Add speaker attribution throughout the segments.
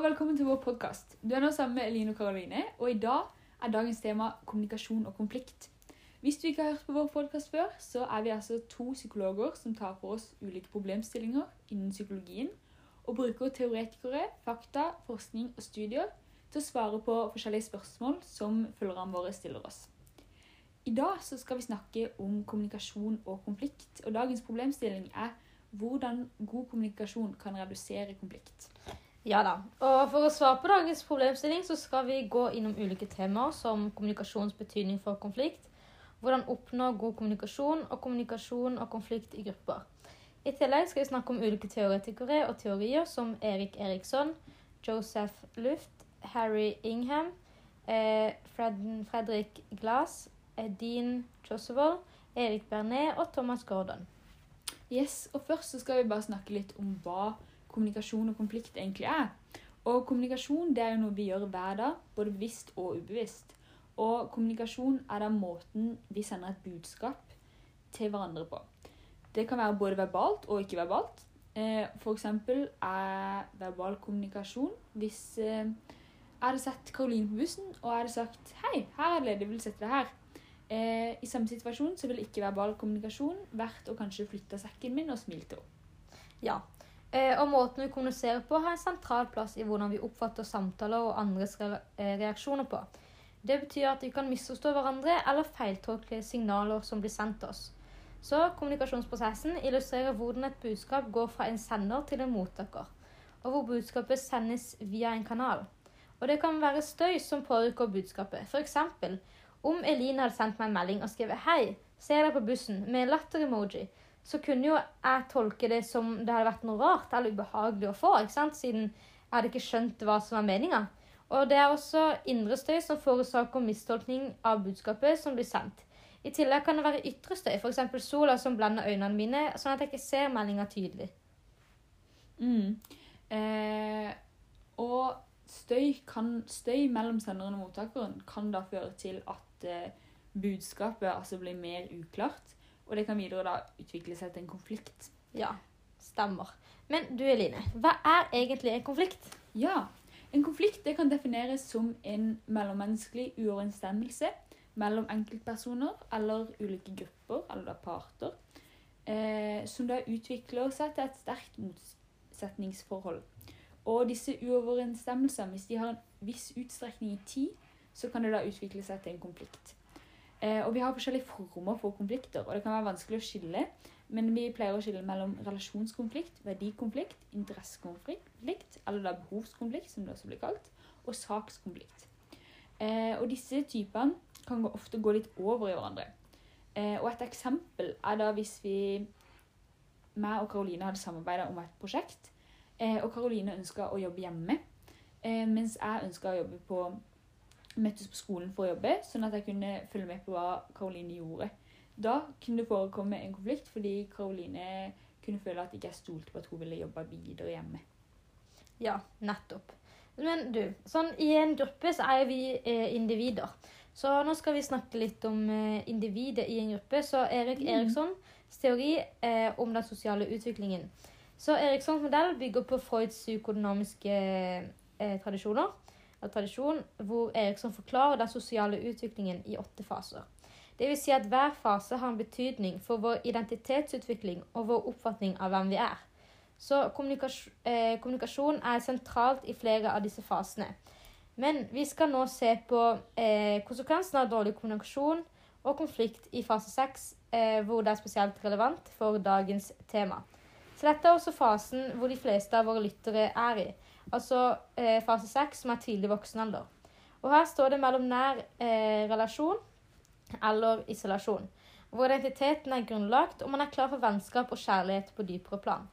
Speaker 1: og velkommen til vår podkast. Du er nå sammen med Eline og Karoline, og i dag er dagens tema kommunikasjon og konflikt. Hvis du ikke har hørt på vår podkast før, så er vi altså to psykologer som tar for oss ulike problemstillinger innen psykologien, og bruker teoretikere, fakta, forskning og studier til å svare på forskjellige spørsmål som følgerne våre stiller oss. I dag så skal vi snakke om kommunikasjon og konflikt, og dagens problemstilling er hvordan god kommunikasjon kan redusere konflikt.
Speaker 2: Ja da. Og for å svare på dagens problemstilling så skal vi gå innom ulike temaer som kommunikasjons betydning for konflikt, hvordan oppnå god kommunikasjon og kommunikasjon og konflikt i grupper. I tillegg skal vi snakke om ulike teoretikere og teorier som Erik Eriksson, Joseph Luft, Harry Ingham, eh, Fredrik Glass, Dean Josevold, Erik Bernet og Thomas Gordon.
Speaker 1: Yes, og Først så skal vi bare snakke litt om hva kommunikasjon og konflikt egentlig er. Og kommunikasjon det er jo noe vi gjør hver dag, både bevisst og ubevisst. Og kommunikasjon er da måten vi sender et budskap til hverandre på. Det kan være både verbalt og ikke verbalt. F.eks. er verbal kommunikasjon hvis eh, jeg hadde sett Karoline på bussen og jeg hadde sagt 'Hei, her er det ledig, vil sette deg her'. Eh, I samme situasjon så ville ikke verbal kommunikasjon vært å kanskje flytte sekken min og smile til henne.
Speaker 2: Ja, Eh, og måten vi kommuniserer på, har en sentral plass i hvordan vi oppfatter samtaler og andres eh, reaksjoner på. Det betyr at vi kan misforstå hverandre eller feiltolke signaler som blir sendt oss. Så kommunikasjonsprosessen illustrerer hvordan et budskap går fra en sender til en mottaker, og hvor budskapet sendes via en kanal. Og det kan være støy som påvirker budskapet. F.eks. om Eline hadde sendt meg en melding og skrevet 'Hei, ser deg på bussen' med latter-emoji, så kunne jo jeg tolke det som det hadde vært noe rart eller ubehagelig å få, ikke sant? siden jeg hadde ikke skjønt hva som var meninga. Og det er også indre støy som forårsaker mistolkning av budskapet som blir sendt. I tillegg kan det være ytre støy, f.eks. sola som blender øynene mine, sånn at jeg ikke ser meldinga tydelig.
Speaker 1: Mm. Eh, og støy, kan, støy, mellom senderen og mottakeren kan da føre til at eh, budskapet altså blir mer uklart. Og det kan videre da utvikle seg til en konflikt.
Speaker 2: Ja, stemmer. Men du Eline, hva er egentlig en konflikt?
Speaker 1: Ja, en konflikt det kan defineres som en mellommenneskelig uoverensstemmelse mellom enkeltpersoner eller ulike grupper eller parter, eh, som da utvikler seg til et sterkt motsetningsforhold. Og disse uoverensstemmelsene, hvis de har en viss utstrekning i tid, så kan det da utvikle seg til en konflikt. Eh, og vi har forskjellige former for konflikter, og det kan være vanskelig å skille. Men vi pleier å skille mellom relasjonskonflikt, verdikonflikt, interessekonflikt, eller da behovskonflikt, som det også blir kalt, og sakskonflikt. Eh, og disse typene kan ofte gå litt over i hverandre. Eh, og et eksempel er da hvis vi meg og Karoline hadde samarbeida om et prosjekt, eh, og Karoline ønska å jobbe hjemme, eh, mens jeg ønska å jobbe på møttes på skolen for å jobbe, sånn at jeg kunne følge med på hva Karoline gjorde. Da kunne det forekomme en konflikt fordi Karoline kunne føle at ikke jeg stolte på at hun ville jobbe videre hjemme.
Speaker 2: Ja, nettopp. Men du, sånn i en gruppe så er vi eh, individer. Så nå skal vi snakke litt om eh, individet i en gruppe. Så Erik mm. Erikssons teori eh, om den sosiale utviklingen. Så Erikssons modell bygger på Freuds psykodynamiske eh, tradisjoner av tradisjon, hvor Eriksson forklarer den sosiale utviklingen i åtte faser. Det vil si at hver fase har en betydning for vår identitetsutvikling og vår oppfatning av hvem vi er. Så eh, kommunikasjon er sentralt i flere av disse fasene. Men vi skal nå se på eh, konsekvensene av dårlig kommunikasjon og konflikt i fase seks, eh, hvor det er spesielt relevant for dagens tema. Så dette er også fasen hvor de fleste av våre lyttere er i altså eh, fase seks, som er tidlig voksen alder. Og her står det mellom nær eh, relasjon eller isolasjon, hvor identiteten er grunnlagt og man er klar for vennskap og kjærlighet på dypere plan.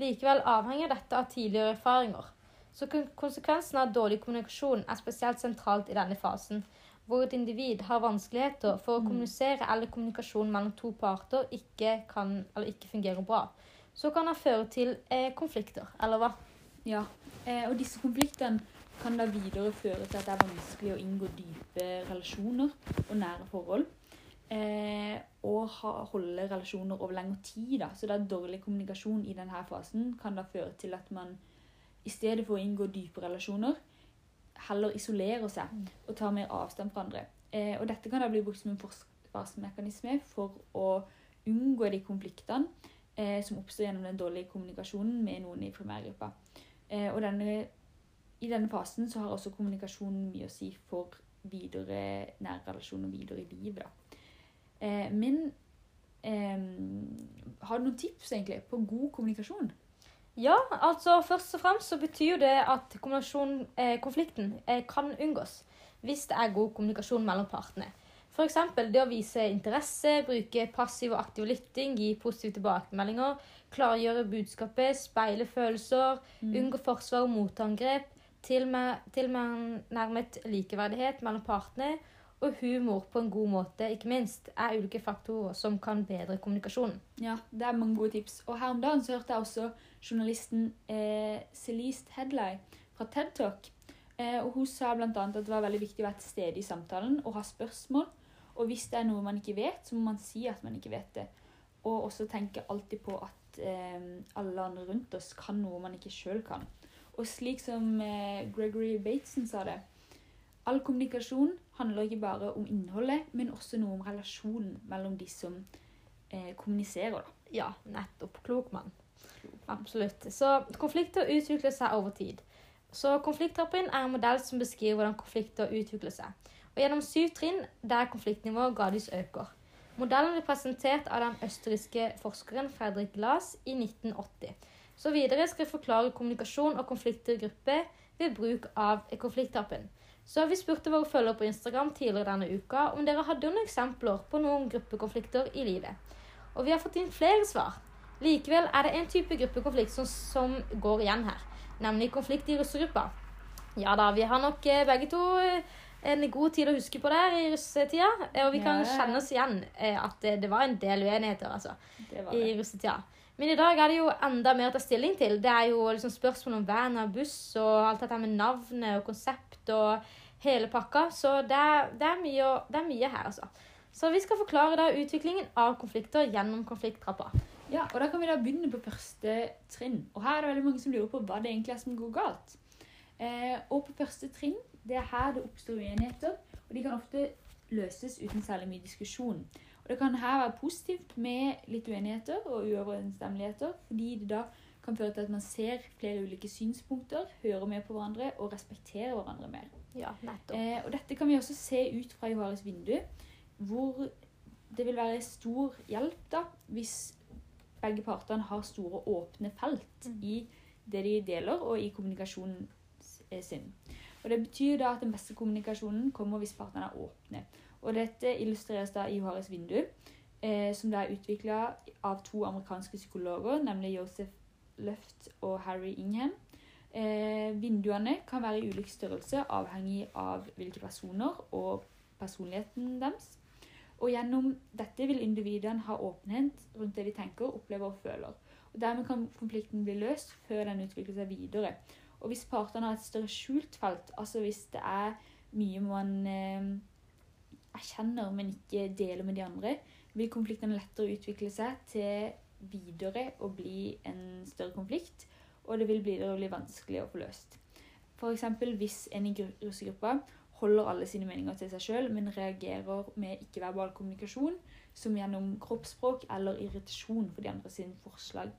Speaker 2: Likevel avhenger dette av tidligere erfaringer. Så konsekvensen av dårlig kommunikasjon er spesielt sentralt i denne fasen, hvor et individ har vanskeligheter for å mm. kommunisere eller kommunikasjon mellom to parter ikke, kan, eller ikke fungerer bra. Så kan det føre til eh, konflikter, eller hva?
Speaker 1: Ja, Eh, og disse konfliktene kan da videre føre til at det er vanskelig å inngå dype relasjoner og nære forhold. Eh, og ha, holde relasjoner over lengre tid. Da. Så da dårlig kommunikasjon i denne fasen kan da føre til at man i stedet for å inngå dype relasjoner, heller isolerer seg
Speaker 2: Mm.
Speaker 1: og tar mer avstand fra andre. Eh, og dette kan da bli brukt som en forsvarsmekanisme for å unngå de konfliktene eh, som oppstår gjennom den dårlige kommunikasjonen med noen i primærgruppa. Eh, og denne, i denne fasen så har også kommunikasjonen mye å si for videre nære relasjoner videre i livet. Da. Eh, men eh, har du noen tips egentlig på god kommunikasjon?
Speaker 2: Ja, altså først og fremst så betyr det at eh, konflikten kan unngås hvis det er god kommunikasjon mellom partene. F.eks. det å vise interesse, bruke passiv og aktiv lytting, gi positive tilbakemeldinger, klargjøre budskapet, speile følelser, unngå forsvar og motangrep, tilnærmet likeverdighet mellom partene og humor på en god måte, ikke minst, er ulike faktorer som kan bedre kommunikasjonen.
Speaker 1: Ja, det er mange gode tips. Og her om dagen så hørte jeg også journalisten eh, Celeste Headley fra TED Talk. Eh, og hun sa bl.a. at det var veldig viktig å være til stede i samtalen og ha spørsmål. Og hvis det er noe man ikke vet, så må man si at man ikke vet det. Og også tenke alltid på at eh, alle andre rundt oss kan noe man ikke sjøl kan. Og slik som eh, Gregory Bateson sa det, all kommunikasjon handler ikke bare om innholdet, men også noe om relasjonen mellom de som eh, kommuniserer. da.
Speaker 2: Ja, nettopp. Klok mann. Absolutt. Så konflikter utvikler seg over tid. Så konflikttrappen er en modell som beskriver hvordan konflikter utvikler seg. Og gjennom syv trinn der konfliktnivået gradvis øker. Modellen ble presentert av den østerrikske forskeren Fredrik Glass i 1980. Så videre skal jeg forklare kommunikasjon og konflikter i gruppe ved bruk av konflikttrappen. Så vi spurte våre følgere på Instagram tidligere denne uka om dere hadde noen eksempler på noen gruppekonflikter i livet. Og vi har fått inn flere svar. Likevel er det en type gruppekonflikt som, som går igjen her, nemlig konflikt i russegruppa. Ja da, vi har nok eh, begge to eh, en god tid å huske på der i russetida, og vi kan
Speaker 1: Ja,
Speaker 2: kjenne oss igjen eh, at det, det var en del uenigheter, altså
Speaker 1: Det det.
Speaker 2: i russetida. Men i dag er det jo enda mer å ta stilling til. Det er jo liksom spørsmål om van og buss og alt dette med navnet og konsept og hele pakka. Så det er, det er, mye, er mye her, altså. Så vi skal forklare da utviklingen av konflikter gjennom konflikttrappa.
Speaker 1: Ja, og da kan vi da begynne på første trinn. Og her er det veldig mange som lurer på hva det egentlig er som går galt. Eh, og på første trinn, det er her det oppstår uenigheter, og de kan ofte løses uten særlig mye diskusjon. Og det kan her være positivt med litt uenigheter og uoverensstemmeligheter, fordi det da kan føre til at man ser flere ulike synspunkter, hører mer på hverandre og respekterer hverandre mer.
Speaker 2: Ja, nettopp.
Speaker 1: Eh, og dette kan vi også se ut fra Johares vindu, hvor det vil være stor hjelp da, hvis begge partene har store åpne felt
Speaker 2: Mm.
Speaker 1: i det de deler, og i kommunikasjonen sin. Og Det betyr da at den beste kommunikasjonen kommer hvis partene er åpne. Og Dette illustreres da i Johares vindu, eh, som er utvikla av to amerikanske psykologer, nemlig Joseph Luft og Harry Ingham. Eh, vinduene kan være i ulik størrelse, avhengig av hvilke personer og personligheten deres. Og gjennom dette vil individene ha åpenhet rundt det de tenker, opplever og føler. Og Dermed kan konflikten bli løst før den utvikler seg videre. Og hvis partene har et større skjult felt, altså hvis det er mye man eh, erkjenner, men ikke deler med de andre, vil konfliktene lettere utvikle seg til videre å bli en større konflikt, og det vil videre bli vanskelig å få løst. F.eks. hvis en i gru- russegruppa holder alle sine meninger til seg sjøl, men reagerer med ikke-verbal kommunikasjon, som gjennom kroppsspråk eller irritasjon for de andre sine forslag.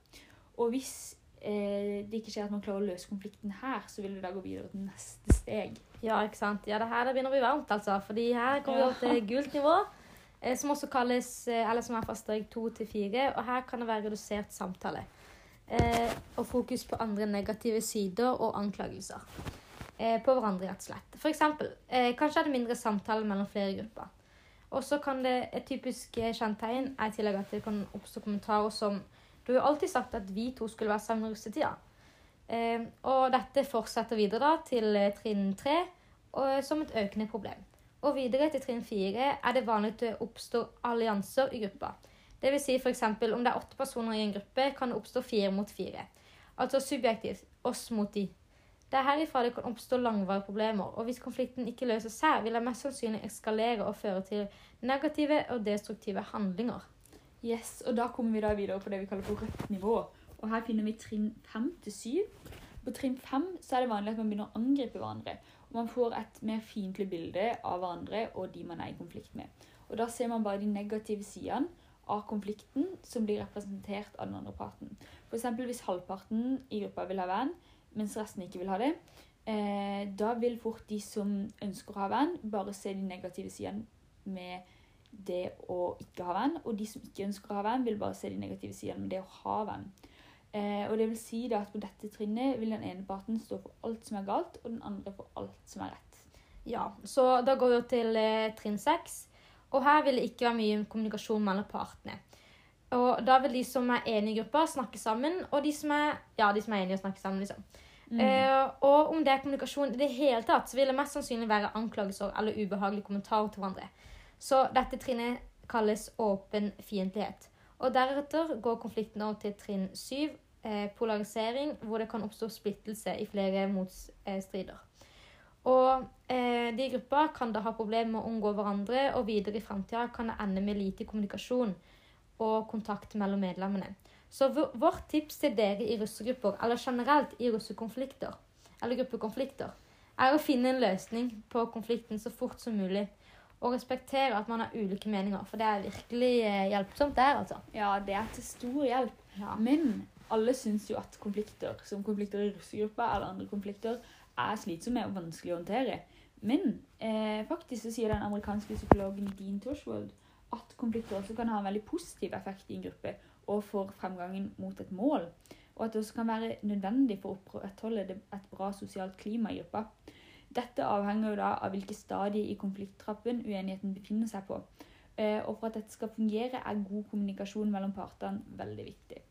Speaker 1: Og hvis eh, det ikke skjer at man klarer å løse konflikten her, så vil det da gå videre til neste steg.
Speaker 2: Ja, ikke sant. Ja, det her det begynner å bli varmt, altså. Fordi her kommer vi opp til gult nivå, eh, som også kalles, eh, eller som er fra strek to til fire. Og her kan det være redusert samtale. Eh, og fokus på andre negative sider og anklagelser. Eh, på hverandre, rett og slett. For eksempel, eh, kanskje er det mindre samtale mellom flere grupper. Og så kan det, et typisk kjennetegn er i tillegg at det kan oppstå kommentarer som Du har jo alltid sagt at vi to skulle være sammen i russetida. Eh, og dette fortsetter videre da til eh, trinn tre som et økende problem. Og videre til trinn fire er det vanlig at det oppstår allianser i gruppa. Vil si f.eks. om det er åtte personer i en gruppe, kan det oppstå fire mot fire. Altså subjektivt oss mot de. Det er herifra det kan oppstå langvarige problemer, og hvis konflikten ikke løses her, vil det mest sannsynlig eskalere og føre til negative og destruktive handlinger.
Speaker 1: Yes, og da kommer vi da videre på det vi kaller for rødt nivå. Og her finner vi trinn fem til syv. På trinn fem så er det vanlig at man begynner å angripe hverandre. Og man får et mer fiendtlig bilde av hverandre og de man er i konflikt med. Og da ser man bare de negative sidene av konflikten som blir representert av den andre parten. F.eks. hvis halvparten i gruppa vil ha venn, mens resten ikke vil ha det. Eh, da vil fort de som ønsker å ha venn, bare se de negative sidene med det å ikke ha venn. Og de som ikke ønsker å ha venn, vil bare se de negative sidene med det å ha venn. Eh, og det vil si at på dette trinnet vil den ene parten stå for alt som er galt, og den andre for alt som er rett.
Speaker 2: Ja, så da går vi til eh, trinn seks. Og her vil det ikke være mye kommunikasjon mellom partene. Og da vil de som er enige i gruppa, snakke sammen, og de som er, ja, de som er enige, snakke sammen. liksom.
Speaker 1: Mm.
Speaker 2: Eh, og om det er kommunikasjon i det hele tatt, så vil det mest sannsynlig være anklagelser eller ubehagelige kommentarer til hverandre. Så dette trinnet kalles åpen fiendtlighet. Og deretter går konflikten over til trinn syv, eh, polarisering, hvor det kan oppstå splittelse i flere motstrider. Og eh, de i gruppa kan da ha problemer med å omgå hverandre, og videre i framtida kan det ende med lite kommunikasjon og kontakt mellom medlemmene. Så vårt tips til dere i russegrupper, eller generelt i russekonflikter, eller gruppekonflikter, er å finne en løsning på konflikten så fort som mulig. Og respektere at man har ulike meninger, for det er virkelig eh, hjelpsomt der, altså.
Speaker 1: Ja, det er til stor hjelp.
Speaker 2: Ja.
Speaker 1: Men alle syns jo at konflikter, som konflikter i russegruppa eller andre konflikter, er slitsomme og vanskelig å håndtere. Men eh, faktisk så sier den amerikanske psykologen Dean Toshwold at konflikter også kan ha en veldig positiv effekt i en gruppe og for fremgangen mot et mål. Og at det også kan være nødvendig for å opprettholde et bra sosialt klima i gruppa. Dette avhenger jo da av hvilke stadier i konflikttrappen uenigheten befinner seg på. Eh, og for at dette skal fungere, er god kommunikasjon mellom partene veldig viktig.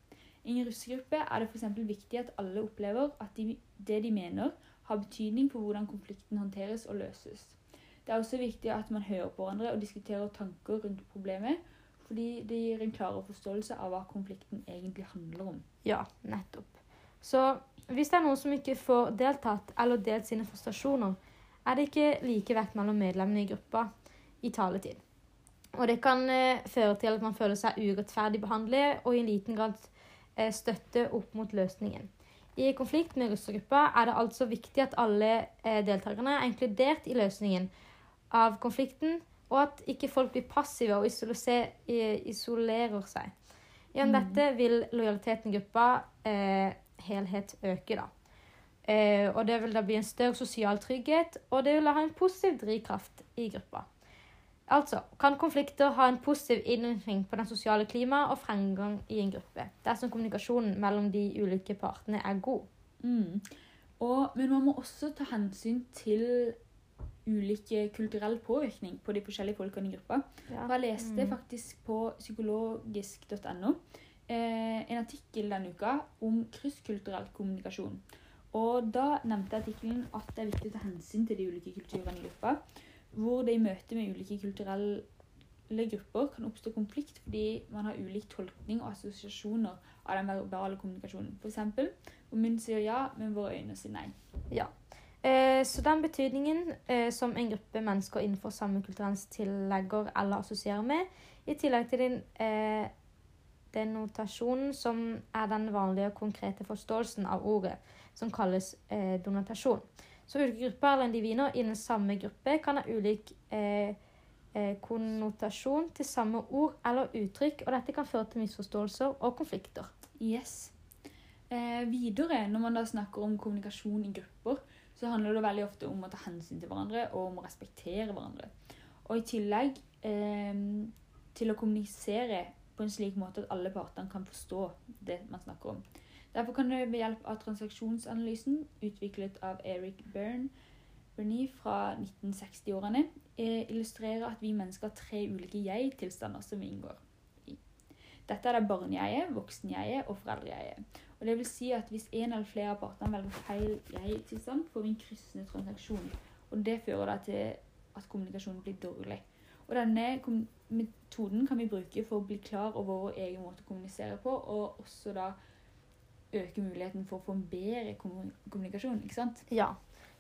Speaker 1: I en russegruppe er det f.eks. viktig at alle opplever at de, det de mener, har betydning for hvordan konflikten håndteres og løses. Det er også viktig at man hører på hverandre og diskuterer tanker rundt problemet, fordi det gir en klarere forståelse av hva konflikten egentlig handler om.
Speaker 2: Ja, nettopp. Så hvis det er noen som ikke får deltatt eller delt sine frustrasjoner, er det ikke likevekt mellom medlemmene i gruppa i taletid. Og det kan eh, føre til at man føler seg urettferdig behandlet og i en liten grad eh, støtte opp mot løsningen. I konflikt med russergruppa er det altså viktig at alle eh, deltakerne er inkludert i løsningen av konflikten, og at ikke folk blir passive og isolerer seg. Gjennom mm. dette vil lojaliteten i gruppa eh, helhet øke. da. Eh, og det vil da bli en større sosial trygghet, og det vil ha en positiv drivkraft i gruppa. Altså kan konflikter ha en positiv innvirkning på den sosiale klimaet og fremgang i en gruppe, dersom kommunikasjonen mellom de ulike partene er god.
Speaker 1: Mm. Og, men man må også ta hensyn til ulike kulturell påvirkning på de forskjellige folkene i gruppa. Ja. Jeg leste mm. faktisk på psykologisk.no en artikkel denne uka om krysskulturell kommunikasjon. Og da nevnte artikkelen at det er viktig å ta hensyn til de ulike kulturene i gruppa hvor det i møte med ulike kulturelle grupper kan oppstå konflikt fordi man har ulik tolkning og assosiasjoner av den verbale kommunikasjonen. F.eks. hvor munn sier ja, men våre øyne sier nei.
Speaker 2: Ja. Eh, så den betydningen eh, som en gruppe mennesker innenfor samme kulturens tillegger eller assosierer med, i tillegg til den, eh, den notasjonen som er den vanlige og konkrete forståelsen av ordet, som kalles eh, donatasjon. Så ulike grupper eller individer i den samme gruppe kan ha ulik eh, eh, konnotasjon til samme ord eller uttrykk, og dette kan føre til misforståelser og konflikter.
Speaker 1: Yes. Eh, videre, når man da snakker om kommunikasjon i grupper, så handler det veldig ofte om å ta hensyn til hverandre og om å respektere hverandre. Og i tillegg eh, til å kommunisere på en slik måte at alle partene kan forstå det man snakker om. Derfor kan det ved hjelp av transaksjonsanalysen, utviklet av Eric Byrne, Bernie fra 1960-årene, eh, illustrere at vi mennesker har tre ulike jeg-tilstander som vi inngår i. Dette er det barnejeget, voksenjeget og foreldrejeget. Og det vil si at hvis en eller flere av partene velger feil jeg-tilstand, får vi en kryssende transaksjon. Og det fører da til at kommunikasjonen blir dårlig. Og denne metoden kan vi bruke for å bli klar over vår egen måte å kommunisere på, og også da øke muligheten for å få en bedre kommunikasjon. ikke sant?
Speaker 2: Ja.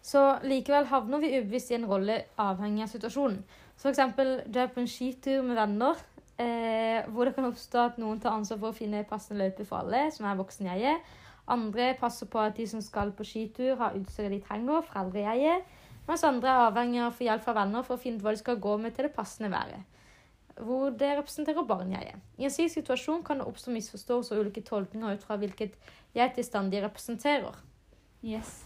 Speaker 2: Så likevel havner vi ubevisst i en rolle avhengig av situasjonen. Så for eksempel, du er på en skitur med venner, eh, hvor det kan oppstå at noen tar ansvar for å finne passende løype for alle, som er voksen jeg er. Andre passer på at de som skal på skitur, har utstyret de trenger, foreldrejeget. Mens andre er avhengig av å få hjelp fra venner for å finne ut hva de skal gå med til det passende været. Hvor det representerer barnejeget. I en slik situasjon kan det oppstå misforståelser og ulike tolkninger ut fra hvilket jeg-tilstand de representerer.
Speaker 1: Yes.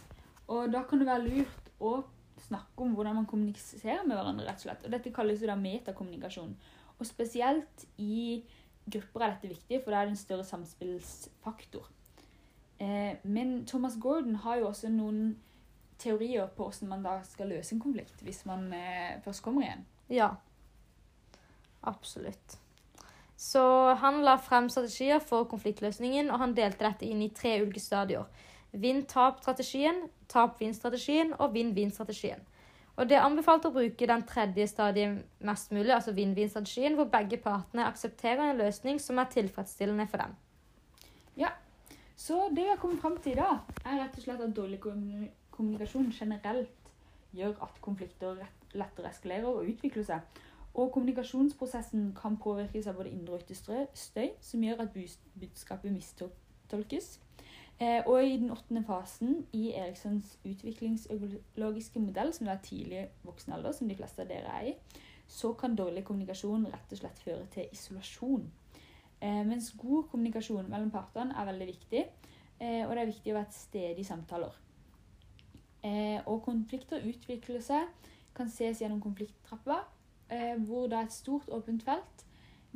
Speaker 1: Og da kan det være lurt å snakke om hvordan man kommuniserer med hverandre, rett og slett. Og dette kalles jo da metakommunikasjon. Og spesielt i grupper er dette viktig, for da er det en større samspillsfaktor. Eh, men Thomas Gordon har jo også noen teorier på hvordan man da skal løse en konflikt, hvis man eh, først kommer igjen.
Speaker 2: Ja. Absolutt. Så han la frem strategier for konfliktløsningen, og han delte dette inn i tre ulike stadier. Vinn-tap-strategien, tap-vinn-strategien og vinn-vinn-strategien. Og det er anbefalt å bruke den tredje stadiet mest mulig, altså vinn-vinn-strategien, hvor begge partene aksepterer en løsning som er tilfredsstillende for dem.
Speaker 1: Ja, så det vi har kommet fram til i dag, er rett og slett at dårlig kommu- kommunikasjon generelt gjør at konflikter lettere eskalerer og utvikler seg. Og kommunikasjonsprosessen kan påvirkes av både indre og ytre støy, som gjør at budskapet mistolkes. Eh, og i den åttende fasen i Erikssons utviklingsøkologiske modell, som er tidlig voksen alder, som de fleste av dere er i, så kan dårlig kommunikasjon rett og slett føre til isolasjon. Eh, mens god kommunikasjon mellom partene er veldig viktig, eh, og det er viktig å være et sted i samtaler. Eh, og konflikter utvikler seg, kan ses gjennom konflikttrappa, eh, hvor da et stort åpent felt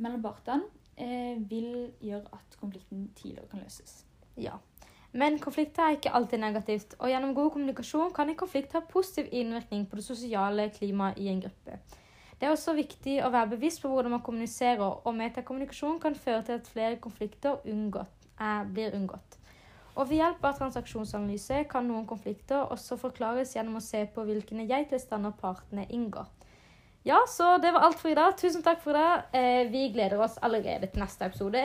Speaker 1: mellom partene eh, vil gjøre at konflikten tidligere kan løses.
Speaker 2: Ja. Men konflikter er ikke alltid negativt, og gjennom god kommunikasjon kan en konflikt ha positiv innvirkning på det sosiale klimaet i en gruppe. Det er også viktig å være bevisst på hvordan man kommuniserer, og metakommunikasjon kan føre til at flere konflikter unngått, er, blir unngått. Og ved hjelp av transaksjonsanalyse kan noen konflikter også forklares gjennom å se på hvilke jeg-tilstander partene inngår. Ja, så det var alt for i dag. Tusen takk for i dag. Eh, vi gleder oss allerede til neste episode.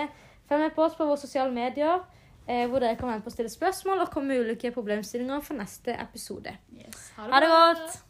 Speaker 2: Følg med på oss på våre sosiale medier, eh, hvor dere kan være med på å stille spørsmål og komme med ulike problemstillinger for neste episode.
Speaker 1: Yes.
Speaker 2: Ha det godt!